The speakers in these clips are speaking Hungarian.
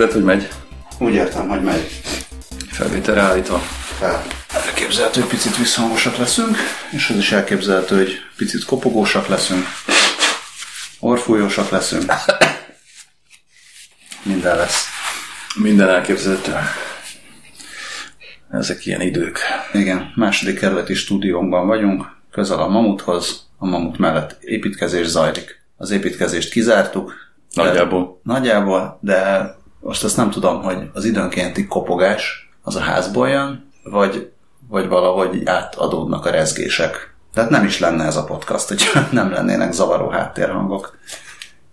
érted, hogy megy? Úgy értem, hogy megy. Felvételre állítva. Fel. Elképzelhető, hogy picit visszhangosak leszünk, és az is elképzelhető, hogy picit kopogósak leszünk, orfújósak leszünk. Minden lesz. Minden elképzelhető. Ezek ilyen idők. Igen, második kerületi stúdiónkban vagyunk, közel a Mamuthoz, a Mamut mellett építkezés zajlik. Az építkezést kizártuk. de- Nagyjából. Nagyjából, de most azt nem tudom, hogy az időnkénti kopogás az a házból jön, vagy, vagy valahogy átadódnak a rezgések. Tehát nem is lenne ez a podcast, hogy nem lennének zavaró háttérhangok.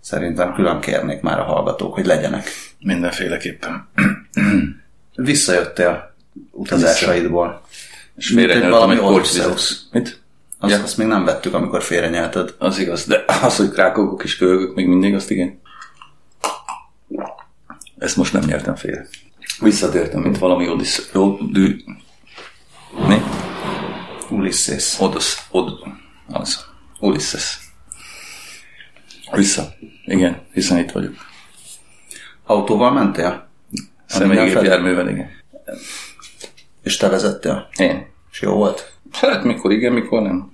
Szerintem külön kérnék már a hallgatók, hogy legyenek. Mindenféleképpen. Visszajöttél utazásaidból. És félrenyeltem valami egy korcvizet. Mit? Azt, Ja. azt még nem vettük, amikor félrenyelted. Az igaz, de az, hogy krákogok és köhögök még mindig, azt igen. Ezt most nem nyertem félre. Visszatértem, mint valami Odysseus. Odü... Mi? Ulysses. Odos... Od... Az. Ulysses. Vissza. Igen, hiszen itt vagyok. Autóval mentél? Személygépjárművel, igen. És te vezettél? Én. És jó volt? Hát mikor igen, mikor nem.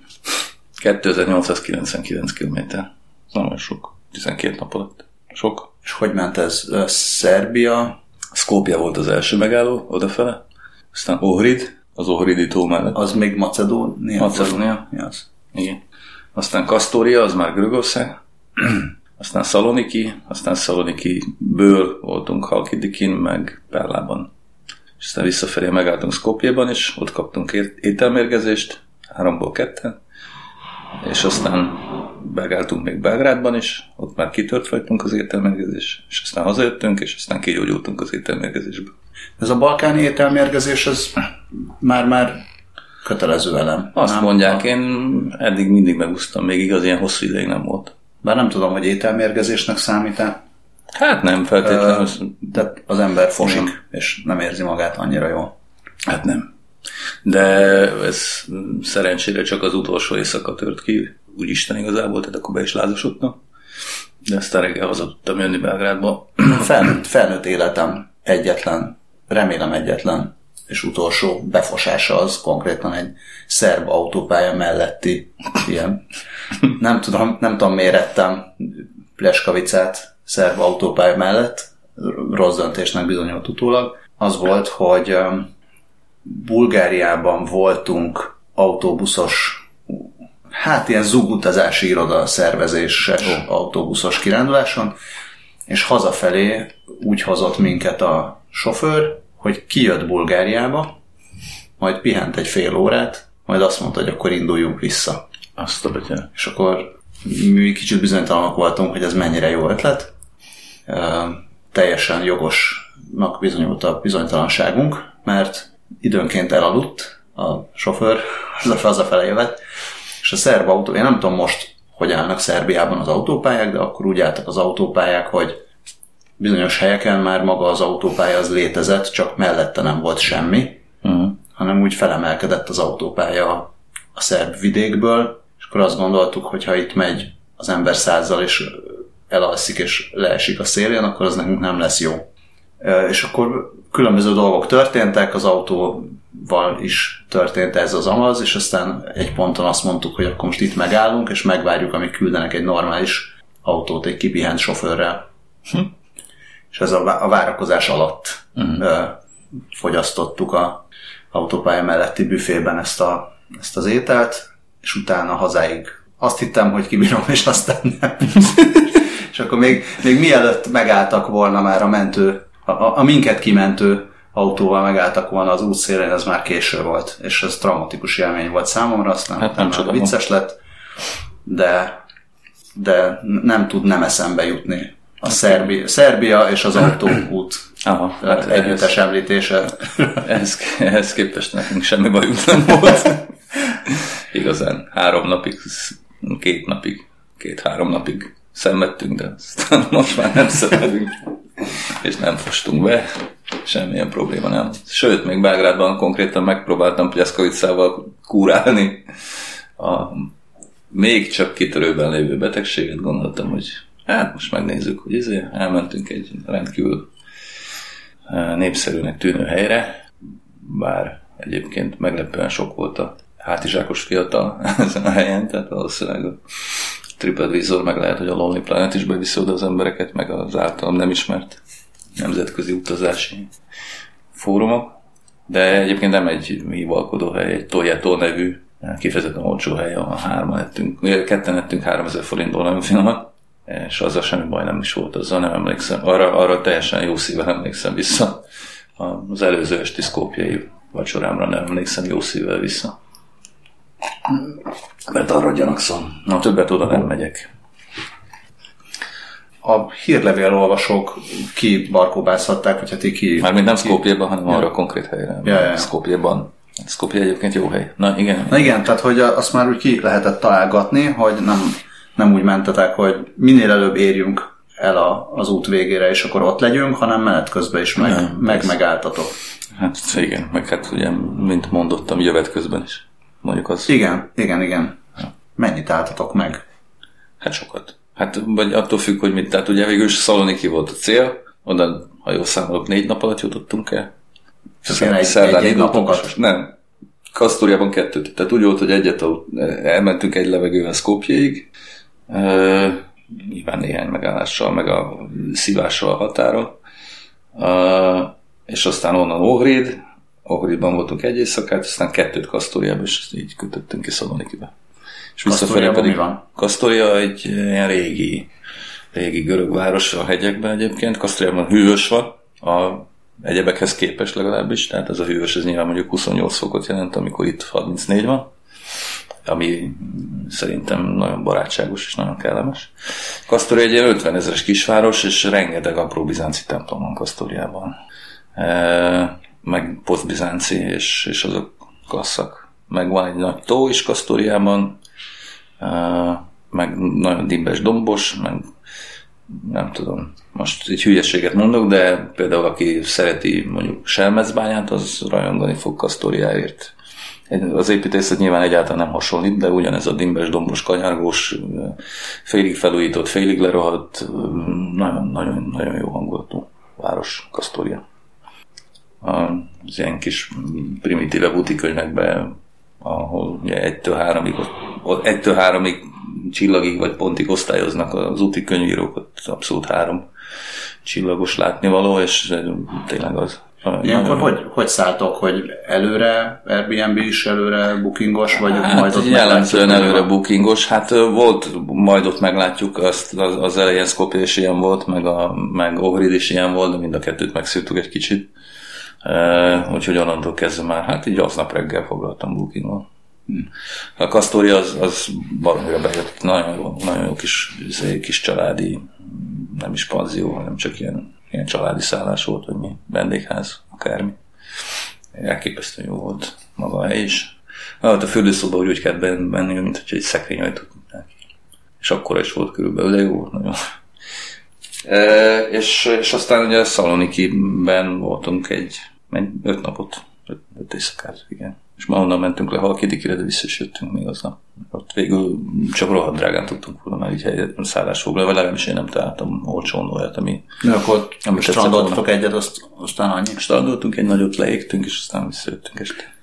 2899 km. Nagyon sok. 12 nap alatt. Sok. És hogy ment ez? Szerbia, Skopje volt az első megálló, odafele. Aztán Ohrid, az Ohridi tó mellett. az még Macedónia? Macedónia. Az? Igen. Aztán Kastória, az már Görögország. Aztán Szaloniki, aztán Szaloniki-ből voltunk Halkidikin, meg Perlában. És aztán visszafelé megálltunk Skopjeban, és ott kaptunk ét- ételmérgezést, háromból ketten. És aztán megálltunk még Belgrádban is, ott már kitört vagytunk az ételmérgezés, és aztán hazajöttünk, és aztán kigyógyultunk az ételmérgezésből. Ez a balkáni ételmérgezés, ez már-már kötelező elem. Azt nem? mondják, én eddig mindig megúsztam, még igaz, ilyen hosszú ideig nem volt. Bár nem tudom, hogy ételmérgezésnek számít-e, Hát nem feltétlenül, de az ember fosik, Nem. és nem érzi magát annyira jól. hát nem. De ez szerencsére csak az utolsó éjszaka tört ki, úgy Isten igazából, tehát akkor be is lázasodtam. De aztán reggel haza tudtam jönni Belgrádba. Felnőtt, felnőtt életem egyetlen, remélem egyetlen, és utolsó befosása az konkrétan egy szerb autópálya melletti ilyen, nem tudom, nem tudom miért ettem pleskavicát szerb autópálya mellett, rossz döntésnek bizonyult utólag, az volt, hogy Bulgáriában voltunk autóbuszos hát ilyen zugutazási iroda szervezéses oh. autóbuszos kiránduláson, és hazafelé úgy hozott minket a sofőr, hogy kijött Bulgáriába, majd pihent egy fél órát, majd azt mondta, hogy akkor induljunk vissza. Azt a betyár. És akkor mi kicsit bizonytalanok voltunk, hogy ez mennyire jó ötlet. Ö, Teljesen jogosnak bizonyult a bizonytalanságunk, mert időnként elaludt a sofőr, hazafele jövet, és a szerb autó, én nem tudom most, hogy állnak Szerbiában az autópályák, de akkor úgy álltak az autópályák, hogy bizonyos helyeken már maga az autópálya az létezett, csak mellette nem volt semmi, Uh-huh. hanem úgy felemelkedett az autópálya a- a szerb vidékből, és akkor azt gondoltuk, hogy ha itt megy az ember százzal, és elalszik, és leesik a szélén, akkor az nekünk nem lesz jó. És akkor különböző dolgok történtek, az autóval is történt ez az amaz, és aztán egy ponton azt mondtuk, hogy akkor most itt megállunk, és megvárjuk, amíg küldenek egy normális autót egy kipihent sofőrrel. És ez a várakozás alatt uh-huh. fogyasztottuk a autópálya melletti büfében ezt, a, ezt az ételt, és utána hazáig azt hittem, hogy kibírom, és aztán nem. és akkor még, még mielőtt megálltak volna már a mentő, a, a, a minket kimentő autóval megálltak volna az útszélén, ez már késő volt, és ez traumatikus élmény volt számomra, aztán Hát nem csodálom. vicces lett, de, de nem tud nem eszembe jutni. A Szerbia, Szerbia és az autóút Aha, hát hát együttes említése. ehhez, ehhez képest nekünk semmi bajunk nem volt. Igazán három napig, két napig, két-három napig szenvedtünk, de aztán most már nem szenvedünk, és nem fostunk be, semmilyen probléma nem. Sőt, még Belgrádban konkrétan megpróbáltam Plyaszkavicával kúrálni a még csak kitörőben lévő betegséget, gondoltam, hogy hát most megnézzük, hogy ezért elmentünk egy rendkívül népszerűnek tűnő helyre, bár egyébként meglepően sok volt a hátizsákos fiatal ezen a helyen, tehát valószínűleg TripAdvisor meg lehet, hogy a Lonely Planet is beviszi oda az embereket, meg az általam nem ismert nemzetközi utazási fórumok, de egyébként nem egy hívalkodó hely, egy Toyotó nevű, kifejezetten olcsó hely, a hárman ettünk, ketten ettünk 3000 forintból nagyon finomat, és azzal semmi baj nem is volt, azzal nem emlékszem, arra, arra teljesen jó szívvel emlékszem vissza. Az előző esti szkópjai vacsorámra nem emlékszem jó szívvel vissza. Mert arra gyanakszom. Na, többet oda nem megyek. A hírlevél olvasók ki barkóbázhatták, vagy hát ki... Mármint nem Skopjeban, hanem ja. arra a konkrét helyre. Ja, ja. Skopjeban. Skopje egyébként jó hely. Na igen. Na igen, tehát hogy azt már úgy ki lehetett találgatni, hogy nem, nem úgy mentetek, hogy minél előbb érjünk el a, az út végére, és akkor ott legyünk, hanem menet közben is meg, ja, meg megálltatok. Hát igen, meg hát ugye, mint mondottam, jövet közben is. Mondjuk az. Igen, igen, igen. Ja. Mennyit álltatok meg? Hát sokat. Hát vagy attól függ, hogy mit. Tehát ugye végül is Szaloniki volt a cél, oda, ha jól számolok, négy nap alatt jutottunk el. Csak egy, szerdán egy, egy napokat? Nem. Kasztóriában kettőt. Tehát úgy volt, hogy egyet elmentünk egy levegővel Skopjeig, e, nyilván néhány megállással, meg a szívással a határa, e, és aztán onnan Ohrid, Ohridban voltunk egy éjszakát, aztán kettőt Kasztóriában, és így kötöttünk ki Szalonikibe. És visszafelé pedig van? Kasztória egy ilyen régi, régi görög város a hegyekben egyébként. Kasztóriában hűvös van, a egyebekhez képes legalábbis, tehát ez a hűvös, ez nyilván mondjuk 28 fokot jelent, amikor itt 34 van, ami szerintem nagyon barátságos és nagyon kellemes. Kasztória egy ilyen 50 ezeres kisváros, és rengeteg apró bizánci templom van Kasztóriában. E, meg posztbizánci, és, és azok klasszak. Meg van egy nagy tó is Kasztóriában, meg nagyon dimbes dombos, meg nem tudom, most egy hülyeséget mondok, de például aki szereti mondjuk Selmecbányát, az rajongani fog Kasztóriáért. Az építészet nyilván egyáltalán nem hasonlít, de ugyanez a dimbes, dombos, kanyargós, félig felújított, félig lerohadt, nagyon-nagyon nagyon jó hangulatú város Kasztória. Az ilyen kis primitíve butikönyvekben ahol ugye egytől háromig, egytől háromig csillagig vagy pontig osztályoznak az úti könyvírókat, abszolút három csillagos látnivaló, és tényleg az. Ilyenkor hogy, hogy szálltok, hogy előre Airbnb is előre bookingos, vagy hát, majd ott jellemzően előre bookingos. Hát volt, majd ott meglátjuk, azt, az, az elején Skopje is ilyen volt, meg, a, meg Ohrid is ilyen volt, de mind a kettőt megszűrtük egy kicsit. Uh, úgyhogy onnantól kezdve már, hát így aznap reggel foglaltam bookingon. Hm. A Kasztória az, az baromira bejött, nagyon jó, nagyon jó kis, izé, kis családi, nem is panzió, hanem csak ilyen, ilyen családi szállás volt, vagy mi, vendégház, akármi. Elképesztően jó volt maga a hely is. Hát a fürdőszoba úgy, úgy kellett benni, mint hogy egy szekrény ajtót És akkor is volt körülbelül, de jó, nagyon e, és, és aztán ugye Szalonikiben voltunk egy menj, öt napot, öt, öt éjszakát, igen. És ma onnan mentünk le Halkidikire, de vissza is jöttünk még aznap. Ott végül csak rohadt drágán tudtunk volna már így helyet szállás foglalni, vagy legalábbis én nem találtam olcsón olyat, ami... Ja, akkor nem strandoltatok egyet, azt, aztán annyi? Strandoltunk egy nagyot, leégtünk, és aztán visszajöttünk este.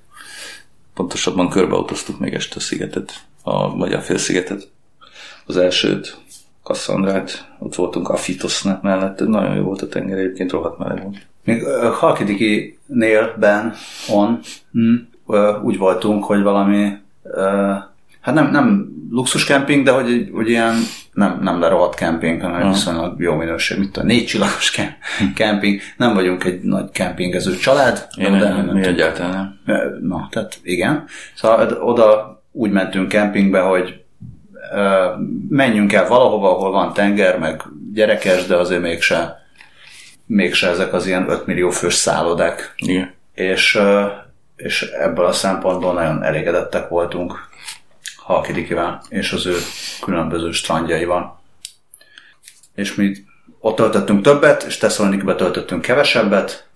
Pontosabban körbeautóztuk még este a szigetet, a, vagy a félszigetet. Az elsőt, Kasszandrát, ott voltunk a Fitosznál mellett, nagyon jó volt a tenger, egyébként rohadt meleg volt. Még Halkidiki-nél, Ben, on, mm, uh, úgy voltunk, hogy valami, hát nem, nem luxus kemping, de hogy, hogy ilyen nem, nem lerohadt kemping, hanem uh-huh. viszonylag jó minőség, mint a négy csillagos kemping. Nem vagyunk egy nagy kempingező család. Én de nem, mi egyáltalán nem. Na, tehát igen. Szóval oda úgy mentünk kempingbe, hogy menjünk el valahova, ahol van tenger, meg gyerekes, de azért mégse mégse ezek az ilyen 5 millió fős szállodák. Igen. És, és ebből a szempontból nagyon elégedettek voltunk Halkidikivel és az ő különböző strandjaival. És mi ott töltöttünk többet, és Tesszalonikibe töltöttünk kevesebbet.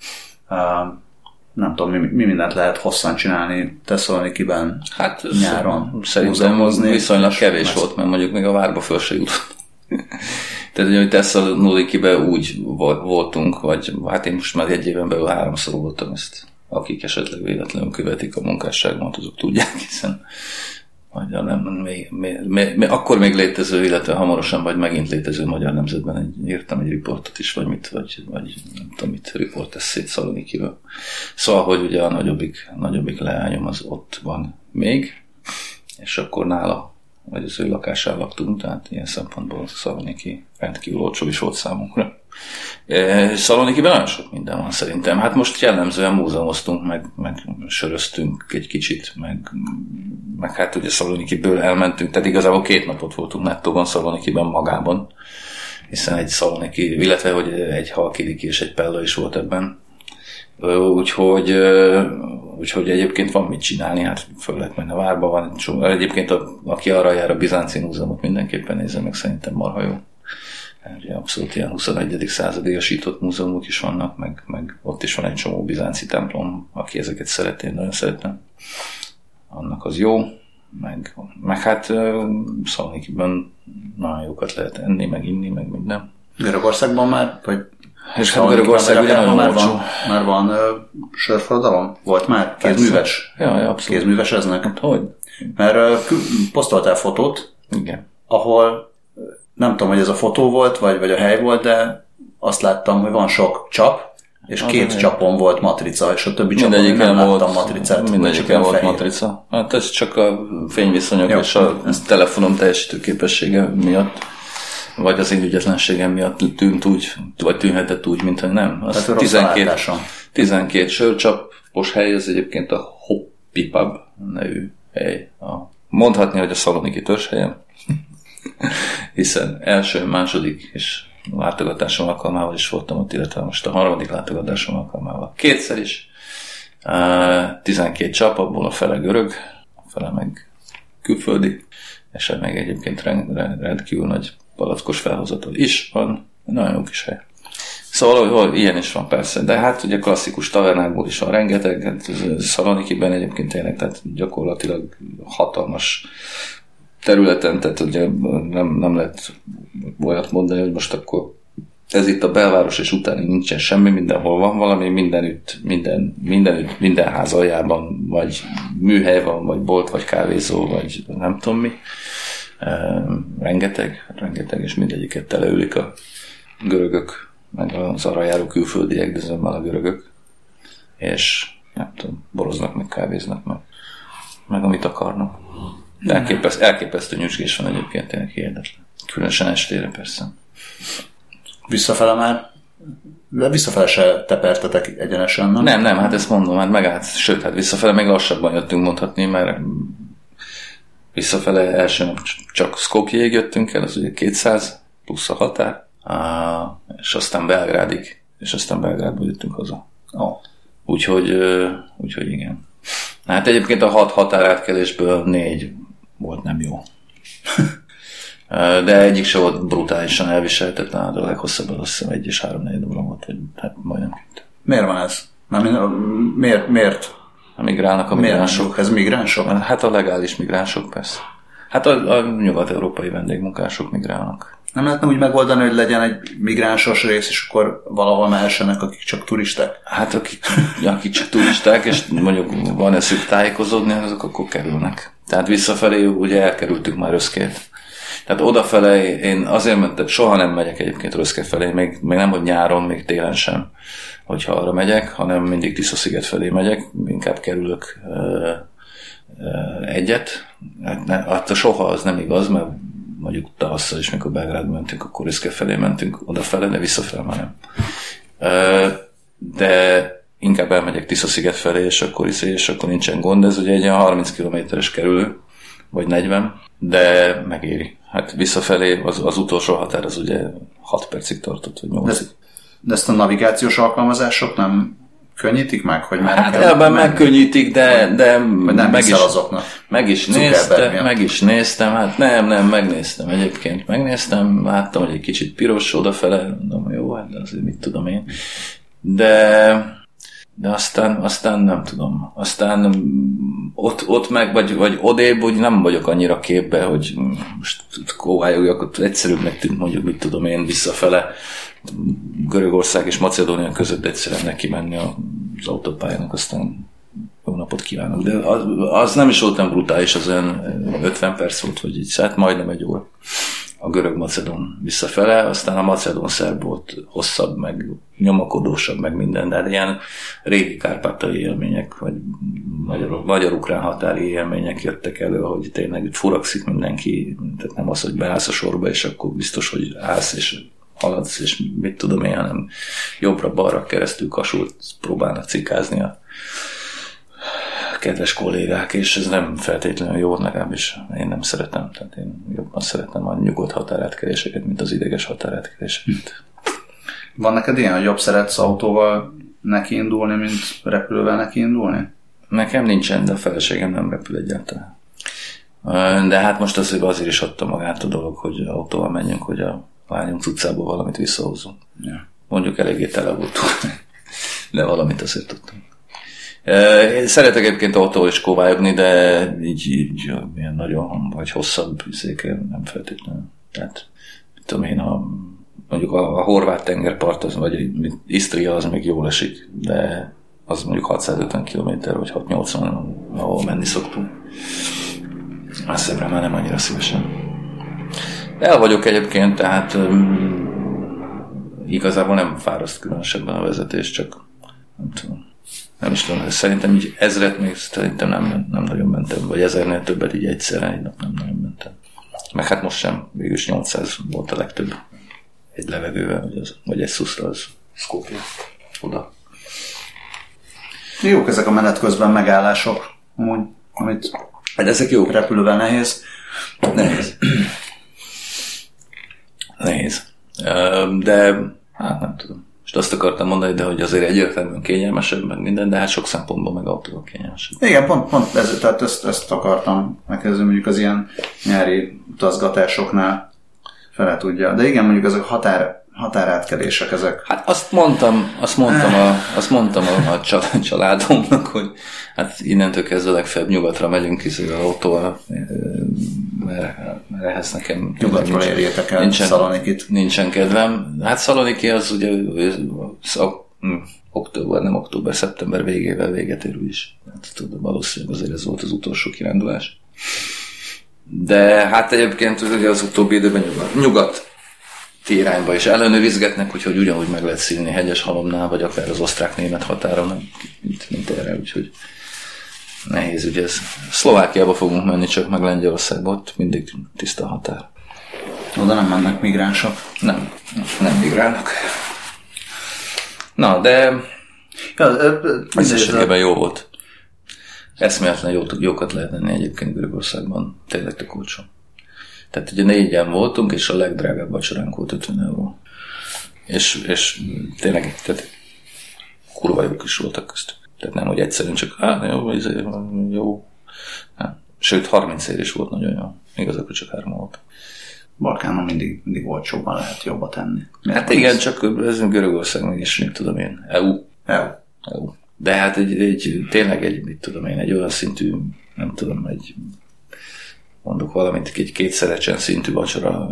Nem tudom, mi, mi mindent lehet hosszan csinálni Tesszalonikiben hát, nyáron. Szerintem viszonylag kevés volt, mert mondjuk még a várba föl se jutott Tehát, hogy Tesszalonikiben úgy voltunk, vagy hát én most már egy éven belül háromszor voltam ezt. Akik esetleg véletlenül követik a munkásságomat, azok tudják, hiszen magyar nem, még, még, még, még, akkor még létező, illetve hamarosan vagy megint létező magyar nemzetben egy, írtam egy riportot is, vagy mit, vagy, vagy nem tudom mit, riport eszét Szalonikiről. Szóval, hogy ugye a nagyobbik, nagyobbik leányom az ott van még, és akkor nála, vagy az ő lakásán laktunk, tehát ilyen szempontból Szaloniki rendkívül olcsó is volt számunkra. E, Szalonikiben nagyon sok minden van szerintem. Hát most jellemzően múzeumoztunk, meg, meg söröztünk egy kicsit, meg, meg hát ugye Szalonikiből elmentünk, tehát igazából két napot voltunk nettóban Szalonikiben magában, hiszen egy Szaloniki, illetve hogy egy Halkidiki és egy Pella is volt ebben. Úgyhogy, úgyhogy egyébként van mit csinálni, hát föl lehet menni a várba, van egyébként a, aki arra jár a Bizánci Múzeumot mindenképpen nézze meg, szerintem marha jó. Ugye abszolút ilyen 21. századiasított múzeumok is vannak, meg, meg ott is van egy csomó bizánci templom, aki ezeket szereti, én nagyon szeretem. Annak az jó, meg, meg hát Szalonikiben nagyon jókat lehet enni, meg inni, meg minden. Görögországban már, vagy és hát Görögország ugye nagyon már van, már van uh, sörforradalom? Volt már? Kézműves? Ja, ja, abszolút. Kézműveseznek? Hát, hogy? Mert uh, posztoltál fotót, Igen. ahol nem tudom, hogy ez a fotó volt, vagy, vagy a hely volt, de azt láttam, hogy van sok csap, és az két csapon volt matrica, és a többi csapon nem volt, láttam matricát. Mindegyiken volt fehér. matrica. Hát ez csak a fényviszonyok Jó, és a ezt. telefonom teljesítő képessége miatt, vagy az én ügyetlenségem miatt tűnt úgy, vagy tűnhetett úgy, mint hogy nem. Az Tehát 12, 12 sörcsapos hely, az egyébként a Hoppi Pub nevű hely. A, mondhatni, hogy a szaloniki törzshelyem hiszen első, második és látogatásom alkalmával is voltam ott, illetve most a harmadik látogatásom alkalmával kétszer is. 12 csap, abból a fele görög, a fele meg külföldi, és meg egyébként rendkívül nagy palackos felhozatal is van, nagyon jó kis hely. Szóval hol, ilyen is van persze, de hát ugye klasszikus tavernákból is van rengeteg, hát Szalonikiben egyébként tényleg, tehát gyakorlatilag hatalmas területen, tehát ugye nem, nem lehet olyat mondani, hogy most akkor ez itt a belváros, és utáni nincsen semmi, mindenhol van valami, mindenütt, minden, mindenütt, minden ház aljában, vagy műhely van, vagy bolt, vagy kávézó, vagy nem tudom mi. Rengeteg, rengeteg, és mindegyiket teleülik a görögök, meg az arra járó külföldiek, de zömmel a görögök, és nem tudom, boroznak, meg kávéznak, meg, meg amit akarnak. Elképeszt, elképesztő nyücskés van egyébként, tényleg hihetetlen. Különösen estére persze. Visszafele már de visszafele se tepertetek egyenesen, nem? Nem, nem, hát ezt mondom, hát megállt. Sőt, hát visszafele még lassabban jöttünk mondhatni, mert visszafele első nap csak Skopjéig jöttünk el, az ugye 200 plusz a határ, és aztán Belgrádig, és aztán Belgrádba jöttünk haza. Oh. Úgyhogy, úgyhogy igen. Hát egyébként a hat határátkelésből négy volt nem jó. De egyik se volt brutálisan elviselhetetlen, hát a leghosszabb az azt hiszem egy és három négy óra volt, vagy hát majdnem két. Miért van ez? miért, miért? Migrálnak a migránsok. Miért? Ez migránsok? Hát a legális migránsok persze. Hát a, a nyugat-európai vendégmunkások migrálnak. Nem lehetne úgy megoldani, hogy legyen egy migránsos rész, és akkor valahol mehessenek, akik csak turisták? Hát akik, akik csak turisták, és mondjuk van eszük tájékozódni, azok akkor kerülnek. Tehát visszafelé ugye elkerültük már Röszkét. Tehát odafele én azért mentem, soha nem megyek egyébként Röszke felé, még, még nem, hogy nyáron, még télen sem, hogyha arra megyek, hanem mindig Tiszasziget felé megyek, inkább kerülök ö, ö, egyet. Hát, ne, hát soha az nem igaz, mert mondjuk tavasszal is, mikor Belgrád mentünk, akkor Röszke felé mentünk odafele, de visszafelé már nem. Ö, de inkább elmegyek Tisza-sziget felé, és akkor is, és akkor nincsen gond. Ez ugye egy olyan 30 kilométeres kerülő, vagy 40, de megéri. Hát visszafelé az, az utolsó határ az ugye 6 percig tartott, vagy 8 de, de ezt a navigációs alkalmazások nem könnyítik meg, hogy már Hát ebben megkönnyítik, de, de nem meg, is, azoknak. meg is néztem, meg is néztem, hát nem, nem, megnéztem egyébként, megnéztem, láttam, hogy egy kicsit piros odafele, mondom, jó, hát azért mit tudom én. De de aztán, aztán nem tudom. Aztán ott, ott meg, vagy, vagy odébb, úgy nem vagyok annyira képbe, hogy most kóvályogjak, ott egyszerűbbnek tűnt mondjuk, mit tudom én, visszafele Görögország és Macedónia között egyszerűen neki menni az autópályának, aztán jó napot kívánok. De az, az nem is volt olyan brutális, az olyan 50 perc volt, vagy így, hát majdnem egy óra a görög-macedon visszafele, aztán a macedon-szerb volt hosszabb, meg nyomakodósabb, meg minden, de hát ilyen régi kárpátai élmények, vagy magyar, magyar-ukrán határi élmények jöttek elő, hogy tényleg itt furakszik mindenki, tehát nem az, hogy beállsz a sorba, és akkor biztos, hogy állsz, és haladsz, és mit tudom én, hanem jobbra-balra keresztül kasult próbálnak cikázni a kedves kollégák, és ez nem feltétlenül jó, legalábbis én nem szeretem. Tehát én jobban szeretem a nyugodt határátkeréseket, mint az ideges határátkeréseket. Van neked ilyen, hogy jobb szeretsz autóval neki indulni, mint repülővel neki indulni? Nekem nincsen, de a feleségem nem repül egyáltalán. De hát most azért, azért is adta magát a dolog, hogy autóval menjünk, hogy a lányunk utcából valamit visszahozunk. Ja. Mondjuk eléggé tele volt, de valamit azért tudtunk. Én szeretek egyébként autó is kovályogni, de így, így ilyen nagyon vagy hosszabb széken nem feltétlenül. Tehát, tudom én, a, mondjuk a, a horvát tengerpart, az, vagy Isztria az még jól esik, de az mondjuk 650 km vagy 680, ahol menni szoktunk. Messzebbre már nem annyira szívesen. El vagyok egyébként, tehát igazából nem fáraszt különösebben a vezetés, csak nem tudom nem is tudom, szerintem így ezret még szerintem nem, nem nagyon mentem, vagy ezernél többet így egyszerre egy nap nem nagyon mentem. Meg hát most sem, végülis 800 volt a legtöbb egy levegővel, vagy, az, vagy egy szuszra az Skopje oda. Jók ezek a menet közben megállások, amúgy, amit hát ezek jók. repülővel nehéz. Nehéz. nehéz. De hát nem tudom. Most azt akartam mondani, de hogy azért egyértelműen kényelmesebb, meg minden, de hát sok szempontból meg autóval kényelmesebb. Igen, pont, pont ez, tehát ezt, ezt akartam megkezdeni, mondjuk az ilyen nyári utazgatásoknál fele tudja. De igen, mondjuk ezek határ, határátkelések ezek. Hát azt mondtam, azt mondtam, a, azt mondtam a, a családomnak, hogy hát innentől kezdve legfeljebb nyugatra megyünk ki az autóval, mert, mert ehhez nekem nyugatról érjétek el nincsen, Szalonikit. Nincsen kedvem. Hát Szaloniki az ugye hm, október, nem október, szeptember végével véget ér is. Hát, tudom, valószínűleg azért ez volt az utolsó kirándulás. De hát egyébként ugye az utóbbi időben nyugat, nyugat irányba is ellenőrizgetnek, úgyhogy ugyanúgy meg lehet szívni hegyes halomnál, vagy akár az osztrák-német határon, mint, mint erre, úgyhogy nehéz ugye ez. Szlovákiába fogunk menni, csak meg Lengyelországba, ott mindig tiszta határ. Oda nem mennek migránsok? Nem, nem migrálnak. Na, de ja, összességében jó volt. Eszméletlen jó, jókat lehet lenni egyébként Görögországban. Tényleg tök olcsó. Tehát ugye négyen voltunk, és a legdrágább vacsoránk volt 50 euró. És, és tényleg tehát kurva jók is voltak köztük. Tehát nem, hogy egyszerűen csak, hát jó, ez jó. Hát, sőt, 30 ér is volt nagyon jó. Igazából csak három volt. Balkánon mindig, mindig olcsóban lehet jobba tenni. Miért hát igen, csak ez Görögország meg is, mit tudom én, EU. EU. EU. De hát egy, egy, tényleg egy, mit tudom én, egy olyan szintű, nem tudom, egy mondok valamit, egy kétszerecsen szintű vacsora,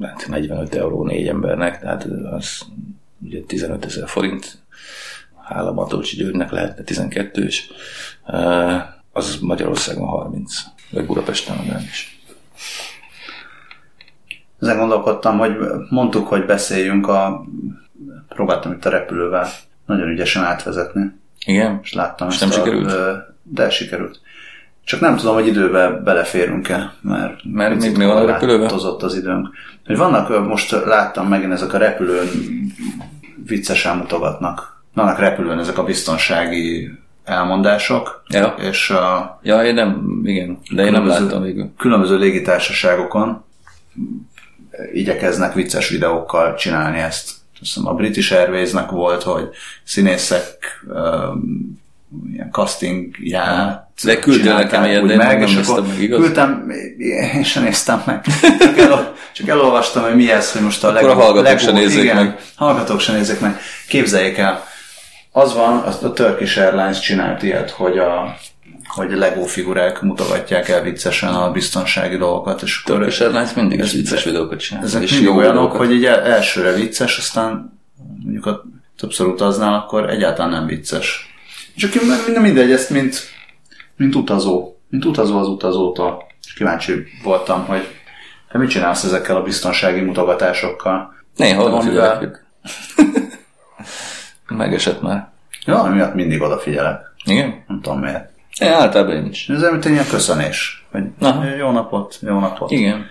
hát 45 euró négy embernek, tehát az ugye 15 ezer forint, hála Matolcsi Györgynek lehetne 12 is, az Magyarországon 30, vagy Budapesten is. Ezen gondolkodtam, hogy mondtuk, hogy beszéljünk a... Próbáltam itt a repülővel nagyon ügyesen átvezetni. Igen? És láttam és nem a, sikerült? De sikerült. Csak nem tudom, hogy időbe beleférünk-e, mert, mert még mi van a repülőben? az időnk. Hogy vannak, most láttam megint ezek a repülőn viccesen mutogatnak. Vannak repülőn ezek a biztonsági elmondások, ja. és a ja, én nem, igen, de én nem láttam végül. Különböző légitársaságokon igyekeznek vicces videókkal csinálni ezt. Hiszem a British Airways-nek volt, hogy színészek ilyen castingját De küldtél nekem ilyet, de meg, és akkor meg, igaz? Küldtem, én sem néztem meg. Csak, el, csak elolvastam, hogy mi ez, hogy most a legjobb. Akkor a hallgatók sem nézzék igen, meg. Hallgatók sem nézzék meg. Képzeljék el, Az van, a Turkish Airlines csinált ilyet, hogy a hogy Lego figurák mutogatják el viccesen a biztonsági dolgokat. És Turkish Airlines mindig ez vicces videókat csinál. ezek és mindig jó olyanok, dolgokat. hogy így el- elsőre vicces, aztán mondjuk a többször utaznál, akkor egyáltalán nem vicces. Csak én minden mindegy, ezt mint, mint utazó, mint utazó az utazótól. És kíváncsi voltam, hogy te mit csinálsz ezekkel a biztonsági mutogatásokkal? Néha odafigyelek. Megesett már. Ja, miatt mindig odafigyelek. Igen? Nem tudom miért. Én általában én is. Ez mint egy ilyen köszönés. Hogy Aha. jó napot, jó napot. Igen.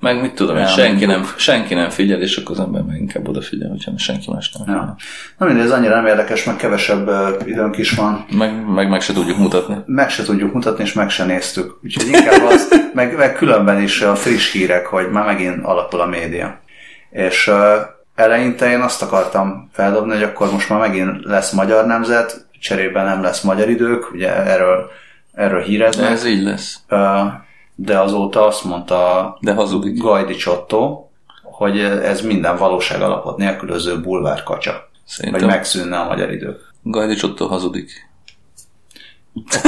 Meg mit tudom, Elmondjuk. senki nem, senki nem figyel, és akkor az ember meg inkább odafigyel, hogyha senki más nem. Ja. Na mindegy, ez annyira nem érdekes, meg kevesebb ö, időnk is van. Meg, meg, meg se tudjuk mutatni. Meg se tudjuk mutatni, és meg se néztük. Úgyhogy inkább az, meg, meg különben is a friss hírek, hogy már megint alakul a média. És uh, eleinte én azt akartam feldobni, hogy akkor most már megint lesz magyar nemzet, cserében nem lesz magyar idők, ugye erről, erről híreznek. ez így lesz. Uh, de azóta azt mondta De hazudik. Gajdi Csottó, hogy ez minden valóság alapot nélkülöző bulvár kacsa. Vagy Szerintem megszűnne a magyar idő. Gajdi Csottó hazudik.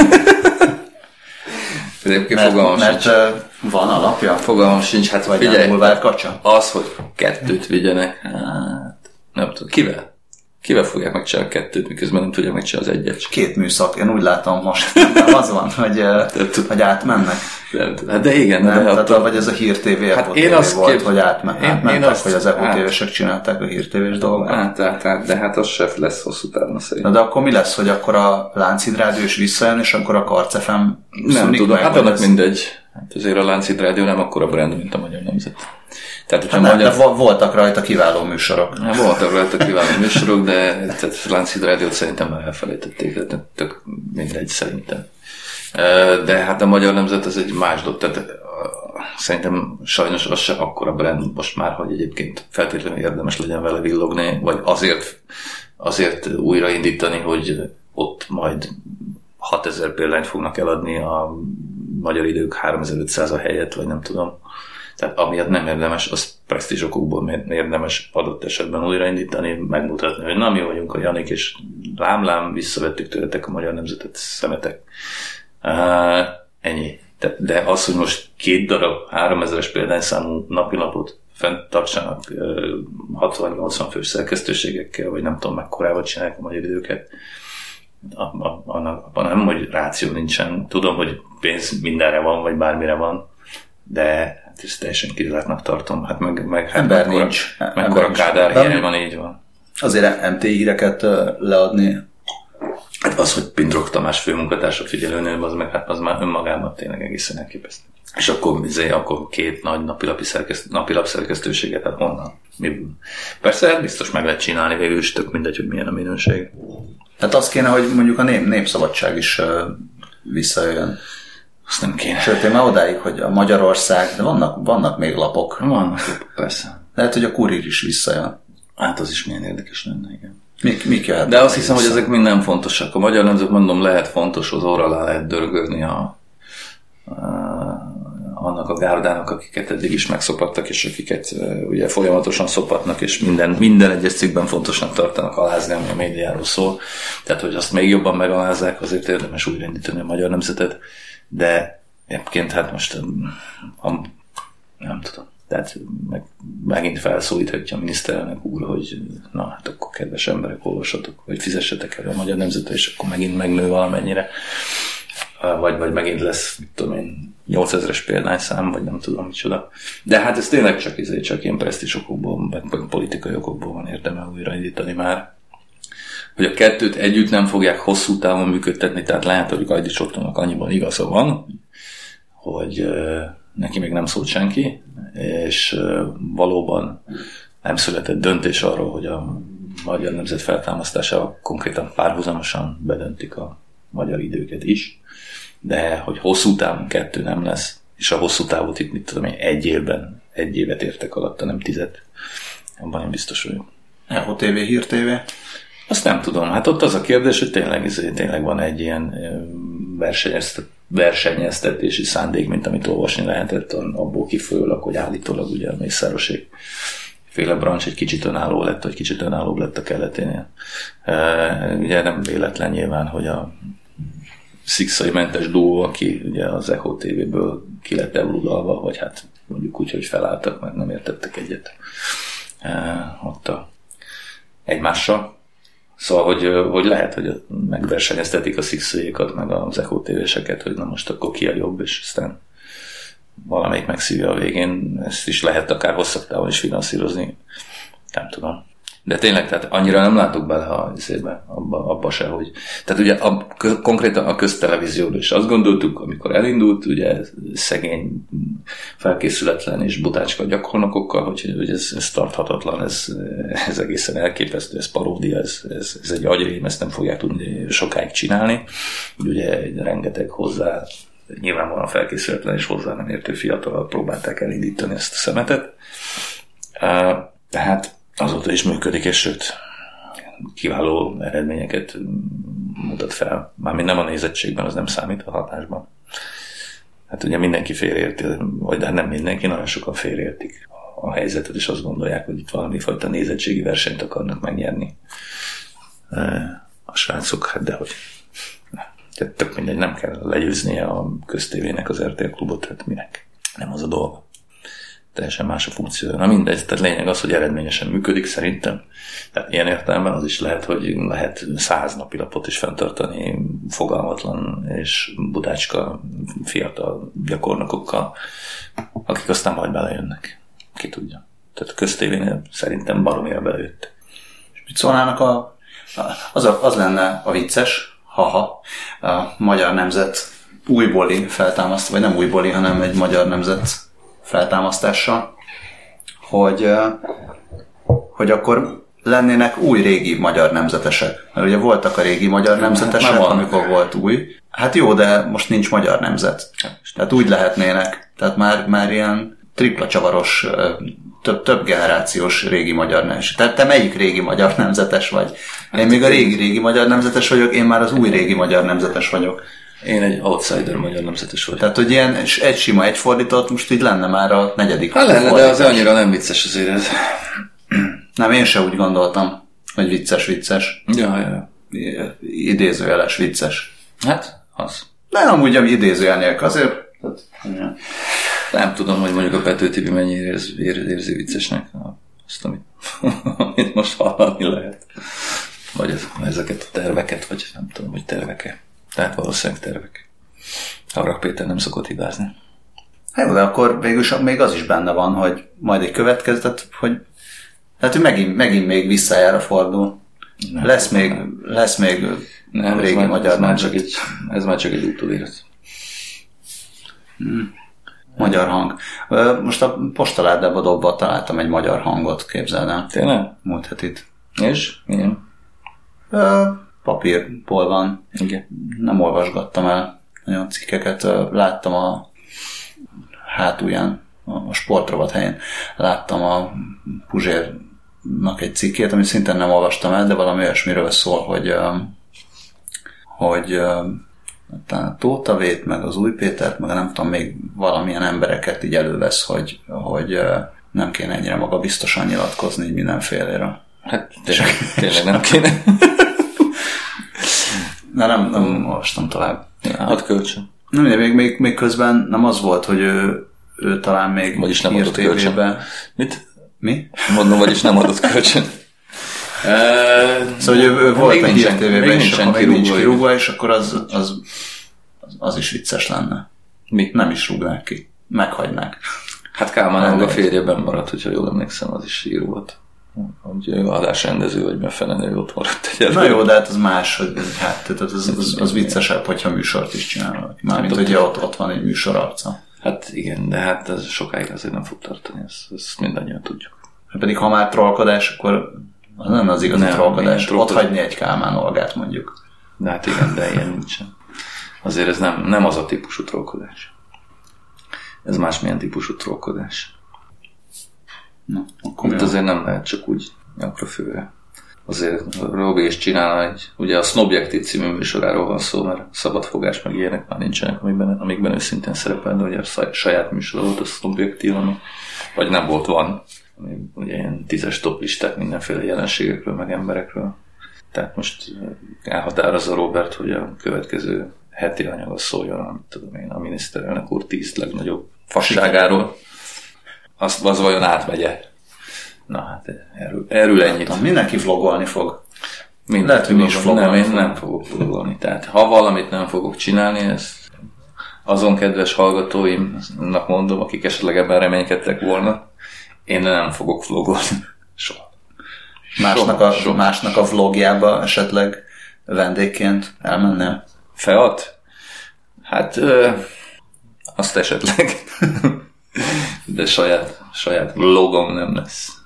Egyébként Mert, fogalmam mert sincs. van alapja? Fogalmam sincs, hát Vagy nem figyelj, bulvár kacsa? az, hogy kettőt vigyenek, hát nem tudom, kivel? Kivel fogják megcsinálni a kettőt, miközben nem tudják megcsinálni az egyet? Két műszak, én úgy látom most. Az van, hogy, ö, hogy átmennek. Tudom. Hát de igen, Nem? de Tehát, attól, vagy ez a Hír TV, Hát hát én azt volt, kép- hogy átme, én- én azt- hogy az EPO át- tévések csinálták a Hír TV-s dolgokat. hát, hát, hát, de hát az se lesz hosszú távon Na szerintem. de akkor mi lesz, hogy akkor a Láncid Rádió is visszajön, és akkor a Karcefem Nem tudom, hát annak mindegy. Hát azért a Láncid Rádió nem akkora brand, mint a Magyar Nemzet. Tehát, hogyha nem, magyar... de vo- voltak rajta kiváló műsorok. Hát voltak rajta kiváló műsorok, de tehát Láncid Rádiót szerintem már elfelejtették, tehát tök mindegy szerintem. De hát a Magyar Nemzet ez egy más dolog, tehát szerintem sajnos az se akkora brand most már, hogy egyébként feltétlenül érdemes legyen vele villogni, vagy azért, azért újraindítani, hogy ott majd 6000 példányt fognak eladni a magyar idők 3500 a helyet, vagy nem tudom. Tehát amiatt nem érdemes, az presztízs okokból érdemes adott esetben újraindítani, megmutatni, hogy na mi vagyunk a Janik, és lám-lám, visszavettük tőletek a magyar nemzetet, szemetek. Uh, ennyi. De, de az, hogy most két darab 3000-es példányszámú napilapot fent tartsanak uh, 60-80 fős szerkesztőségekkel, vagy nem tudom mekkorával csinálják a magyar időket, annak abban nem, hogy ráció nincsen. Tudom, hogy pénz mindenre van, vagy bármire van, de hát ezt teljesen kizártnak tartom. Hát meg, meg hát Ember mekkora- nincs. Mekkora. Kádár helye van, így van. Azért MT híreket leadni, Hát az, hogy Pindrok Tamás főmunkatársa figyelőnő, az meg hát az már önmagában tényleg egészen elképesztő. És akkor, izé, akkor két nagy napilapi szerkeszt, napilap szerkesztőséget, hát honnan? Mi? Persze, hát biztos meg lehet csinálni, végül is tök mindegy, hogy milyen a minőség. Tehát az kéne, hogy mondjuk a nép, népszabadság is visszajöjjön. Azt nem kéne. Sőt, én már odáig, hogy a Magyarország, de vannak, vannak még lapok. Vannak persze. Lehet, hogy a kurír is visszajön. Hát az is milyen érdekes lenne, igen. Mik, mik jöhetnek De azt hiszem, hogy vissza? ezek mind nem fontosak. A magyar nemzet, mondom, lehet fontos, az orra alá lehet dörgölni a, a, annak a gárdának, akiket eddig is megszopattak, és akiket ugye folyamatosan szopatnak, és minden, minden egyes cikkben fontosnak tartanak alázni, ami a médiáról szól. Tehát, hogy azt még jobban megalázzák, azért érdemes újraindítani a magyar nemzetet. De egyébként hát most a, nem tudom. Tehát meg, megint felszólíthatja a miniszterelnök úr, hogy na hát akkor kedves emberek, olvassatok, vagy fizessetek el a magyar nemzetre, és akkor megint megnő valamennyire. Vagy, vagy megint lesz, mit tudom én, 8000-es példányszám, vagy nem tudom micsoda. De hát ez tényleg csak, izé, csak ilyen presztis okokból, meg, politikai okokból van érdeme újraindítani már. Hogy a kettőt együtt nem fogják hosszú távon működtetni, tehát lehet, hogy Gajdi Csottónak annyiban igaza van, hogy neki még nem szólt senki, és valóban nem született döntés arról, hogy a magyar nemzet feltámasztásával konkrétan párhuzamosan bedöntik a magyar időket is, de hogy hosszú távon kettő nem lesz, és a hosszú távot itt, mit tudom én, egy évben, egy évet értek alatta, nem tizet. Abban én biztos vagyok. Eho TV, Hír TV. Azt nem tudom. Hát ott az a kérdés, hogy tényleg, izé, tényleg van egy ilyen ö, versenyeztet, versenyeztetési szándék, mint amit olvasni lehetett abból kifolyólag, hogy állítólag ugye a Mészárosék féle brancs egy kicsit önálló lett, vagy kicsit önállóbb lett a keleténél. Ugye nem véletlen nyilván, hogy a szikszai mentes duó, aki ugye az Echo TV-ből ki lett ebludalva, vagy hát mondjuk úgy, hogy felálltak, mert nem értettek egyet ott a egymással. Szóval, hogy, hogy lehet, hogy megversenyeztetik a szikszaiékat, meg az Echo TV-seket, hogy na most akkor ki a jobb, és aztán valamelyik megszívja a végén, ezt is lehet akár hosszabb távon is finanszírozni. Nem tudom. De tényleg, tehát annyira nem látok bele a izébe, abba, abba se, hogy... Tehát ugye a, konkrétan a köztelevízióban is azt gondoltuk, amikor elindult, ugye szegény, felkészületlen és butácska gyakornokokkal, hogy, hogy ez, ez tarthatatlan, ez, ez egészen elképesztő, ez paródia, ez, ez, ez egy agyrém, ezt nem fogják tudni sokáig csinálni. Ugye rengeteg hozzá nyilvánvalóan felkészületlen és hozzá nem értő fiatal próbálták elindítani ezt a szemetet. Tehát azóta is működik, és sőt, kiváló eredményeket mutat fel. Mármint nem a nézettségben, az nem számít a hatásban. Hát ugye mindenki félreérti, vagy de nem mindenki, nagyon sokan félreértik a helyzetet, és azt gondolják, hogy itt valami fajta nézettségi versenyt akarnak megnyerni a srácok, hát dehogy. Tehát tök mindegy, nem kell legyőznie a köztévének az RTL klubot, tehát minek? Nem az a dolga. Teljesen más a funkció. Na mindegy, tehát lényeg az, hogy eredményesen működik szerintem. Tehát ilyen értelemben az is lehet, hogy lehet száz napi lapot is fenntartani fogalmatlan és budácska fiatal gyakornokokkal, akik aztán majd belejönnek. Ki tudja. Tehát a köztévénél szerintem baromira belejött. És mit szólnának a, az, a, az lenne a vicces, haha, a magyar nemzet újbóli feltámaszt, vagy nem újbóli, hanem egy magyar nemzet feltámasztással, hogy, hogy akkor lennének új régi magyar nemzetesek. Mert ugye voltak a régi magyar nemzetesek, hát amikor volt új. Hát jó, de most nincs magyar nemzet. Tehát úgy lehetnének. Tehát már, már ilyen tripla csavaros, több, több generációs régi magyar nemzetes. Tehát te melyik régi magyar nemzetes vagy? Én még a régi-régi magyar nemzetes vagyok, én már az új régi magyar nemzetes vagyok. Én egy outsider magyar nemzetes vagyok. Tehát, hogy ilyen egy sima, egy fordított, most így lenne már a negyedik. Hát lenne, de az annyira nem vicces azért ez. Nem, én se úgy gondoltam, hogy vicces-vicces. Ja, ja. Idézőjeles vicces. Hát, az. De amúgy, ami idézőjelnék azért. Nem tudom, hogy mondjuk a Pető Tibi mennyire érzi, érzi viccesnek azt, amit, amit most hallani lehet. Vagy ez, ezeket a terveket, vagy nem tudom, hogy terveke. Tehát valószínűleg tervek. Arra Péter nem szokott hibázni. Hát jó, de akkor végül is még az is benne van, hogy majd egy következtet, hogy hát hogy megint, megint még visszajára fordul. Nem, lesz, még, nem. lesz még nem, régi ez magyar ez már, csak egy, ez már csak egy utóélet. Hmm. Magyar hang. Most a postaládában dobva találtam egy magyar hangot, képzeld el. Tényleg? Múlt hetit. És? Milyen? Papírból van. Igen. Nem olvasgattam el nagyon cikkeket. Láttam a hátulján, a sportrovat helyén, láttam a Puzsérnak egy cikkét, amit szintén nem olvastam el, de valami olyasmiről szól, hogy hogy a Tóta Vét, meg az Új Pétert, meg nem tudom, még valamilyen embereket így elővesz, hogy, hogy nem kéne ennyire maga biztosan nyilatkozni mindenféléről. Hát tényleg, tényleg nem kéne. De nem, nem olvastam tovább. Ja, hát kölcsön. Nem, még, még, még közben nem az volt, hogy ő, ő talán még vagyis nem adott kölcsön. Mit? Mi? Mondom, vagyis nem adott kölcsön. Szóval, hogy ő, ő volt egy hír tévében, és akkor még nincs kirúgva, és akkor az, az, az, az is vicces lenne. Mi? Nem is rúgnák ki. Meghagynák. Hát Kálmán a férjeben maradt, hogyha jól emlékszem, az is író volt hogy adásrendező vagy befelenő ott maradt egyedül. Na jó, de hát az más, hogy hát, tehát az, az, az, az viccesebb, hogyha műsort is csinálnak. Mármint, hát, hogy ott, ott van egy műsor arca. Hát igen, de hát ez sokáig azért nem fog tartani, ezt, ezt mindannyian tudjuk. Hát pedig ha már trollkodás, akkor az nem az igazi nem, trollkodás. Ott hagyni egy Kálmán Olgát mondjuk. De hát igen, de ilyen nincsen. Azért ez nem, nem az a típusú trollkodás. Ez másmilyen típusú trollkodás. Na, akkor Itt azért nem lehet csak úgy nyakra főre azért Robi is csinálna egy, ugye a Snobjektív című műsoráról van szó, mert szabadfogás meg ilyenek már nincsenek, amikben, amikben őszintén szerepel, de ugye a saját műsora volt a Snobjektív, ami, vagy nem volt, van, ami ugye ilyen tízes top listák mindenféle jelenségekről, meg emberekről. Tehát most elhatározza Robert, hogy a következő heti anyag az szóljon, amit tudom én, a miniszterelnök úr tíz legnagyobb fasságáról. Azt az vajon átmegye? Na hát erről, erről ennyit. Mindenki vlogolni fog. Mind, Lehet, hogy is Nem, én nem fogok vlogolni. Tehát ha valamit nem fogok csinálni, ezt azon kedves hallgatóimnak mondom, akik esetleg ebben reménykedtek volna, én nem fogok vlogolni. Soha. Másnak a, soha. másnak a vlogjába esetleg vendégként elmennél? Feat? Hát ö, azt esetleg. De saját, saját logom nem lesz.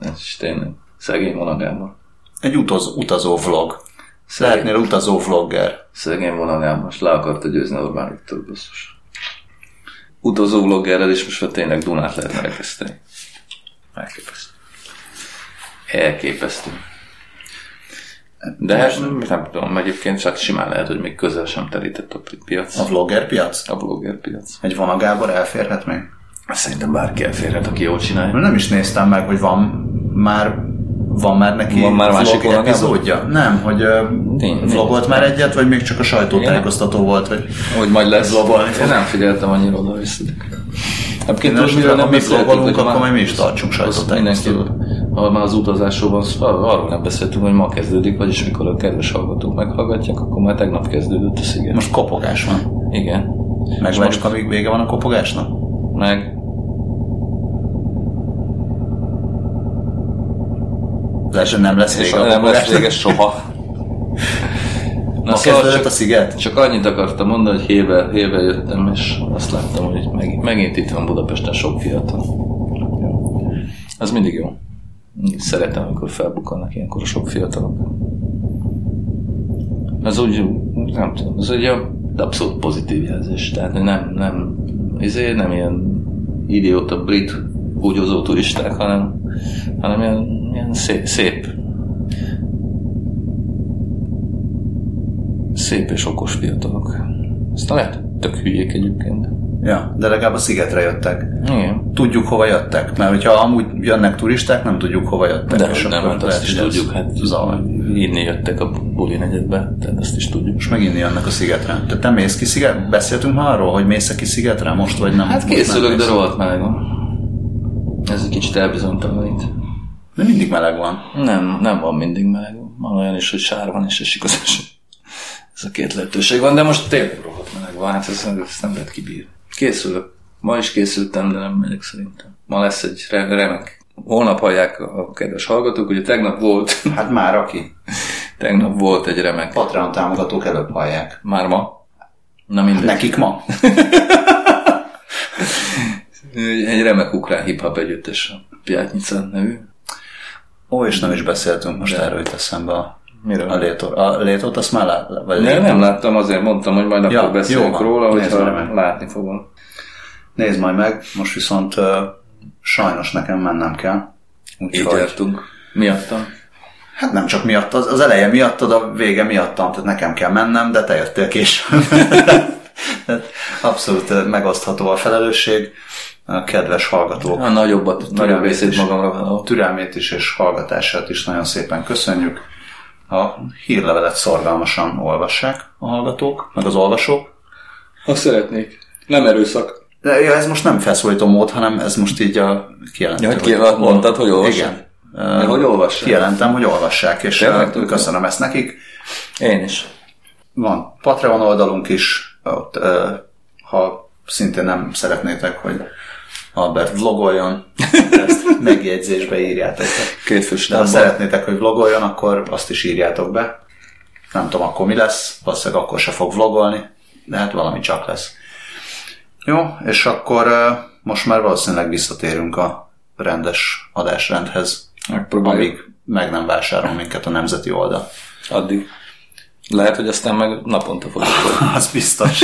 Ez is tényleg szegény vonagámmal. Egy utaz, utazó vlog. Szegény. Lehetnél utazó vlogger. Szegény vonagámmal, most le akarta győzni Orbán Viktor, basszus. Utazó vloggerrel, és most már tényleg Dunát lehet elkezdeni. Elképesztő. Elképesztő. De hát nem tudom, egyébként csak simán lehet, hogy még közel sem terített a piac. A vlogger piac? A vlogger piac. Egy Vona Gábor elférhet még? Szerintem bárki elférhet, aki jól csinálja. Nem is néztem meg, hogy van már van már neki van már másik epizódja? Nem, hogy uh, vlogolt már egyet, vagy még csak a sajtótájékoztató volt, hogy, hogy majd lesz. Vlogolni. Én nem figyeltem annyira oda vissza. Egyébként most, mivel nem mi vlogolunk, akkor majd mi is tartsunk sajtótájékoztatót. Ha már az utazásról van szó, arról nem beszéltünk, hogy ma kezdődik, vagyis mikor a kedves hallgatók meghallgatják, akkor már tegnap kezdődött a sziget. Most kopogás van. Igen. Megvárjuk, amíg vége van a kopogásnak? Meg. Lesz, nem lesz vége Nem lesz vége soha. Na, szóval csak, a sziget? Csak annyit akartam mondani, hogy hével, hével jöttem, és azt láttam, hogy meg, megint itt van Budapesten sok fiatal. Az mindig jó. Szeretem, amikor felbukkannak ilyenkor sok fiatalok. Ez úgy, nem tudom, ez egy abszolút pozitív jelzés. Tehát nem, nem, ezért nem ilyen idióta brit húgyozó turisták, hanem, hanem ilyen, ilyen szép, szép szép és okos fiatalok. Aztán lehet tök hülyék egyébként. Ja, de legalább a szigetre jöttek. Igen. Tudjuk, hova jöttek, mert hogyha amúgy jönnek turisták, nem tudjuk, hova jöttek. De és nem, hát azt is tudjuk, hát zavar. inni jöttek a buli negyedbe, tehát azt is tudjuk. És megint jönnek a szigetre. Tehát te mész ki szigetre? Beszéltünk már arról, hogy mész ki szigetre most, vagy nem? Hát készülök, de rohadt meleg van. Ez egy kicsit elbizonytalanít. Mindig meleg van. Nem, nem van mindig meleg. Van olyan is, hogy sár van, és esik az eső. Ez a két lehetőség van, de most tényleg rohadt meleg van, hát ezt, ezt nem lehet kibírni. Készülök. Ma is készültem, de nem megyek szerintem. Ma lesz egy remek. Holnap hallják a kedves hallgatók, ugye tegnap volt... Hát már aki. tegnap volt egy remek. Patreon támogatók előbb hallják. Már ma? Na mindegy. Nekik ma? egy remek ukrán hip-hop együttes, a Piátnyica nevű. Ó, és nem is beszéltünk most de. erről jut eszembe a Miről? A létot, a létot azt már lát, vagy nem, nem láttam, azért mondtam, hogy majd ja, akkor beszélünk jó, róla, hogyha látni fogom. Nézd majd meg, most viszont uh, sajnos nekem mennem kell. Úgy Így jártunk. Miattam? Hát nem csak miatt, az, az eleje miatt, a vége miattam, tehát nekem kell mennem, de te jöttél később. Abszolút megosztható a felelősség. A kedves hallgatók. A nagyobbat, nagyobb részét magamra. Türelmét is és hallgatását is nagyon szépen köszönjük. A hírlevelet szorgalmasan olvassák a hallgatók, meg az olvasók. Ha szeretnék. Nem erőszak. De ja, ez most nem felszólító mód, hanem ez most így a kijelentő. Ja, hogy, hogy mondtad, hogy olvassák? Igen. Ja, hogy olvassák? Kijelentem, hogy olvassák, és Tényleg, köszönöm ezt nekik. Én is. Van Patreon oldalunk is, ott, ha szintén nem szeretnétek, hogy Albert vlogoljon, ezt megjegyzésbe írjátok Két fős De ha szeretnétek, hogy vlogoljon, akkor azt is írjátok be. Nem tudom, akkor mi lesz, valószínűleg akkor se fog vlogolni, de hát valami csak lesz. Jó, és akkor most már valószínűleg visszatérünk a rendes adásrendhez, amíg meg nem vásárol minket a nemzeti oldal. Addig. Lehet, hogy aztán meg naponta fogjuk. Az biztos.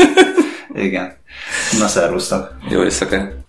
Igen. Na, szervusztok. Jó éjszakát.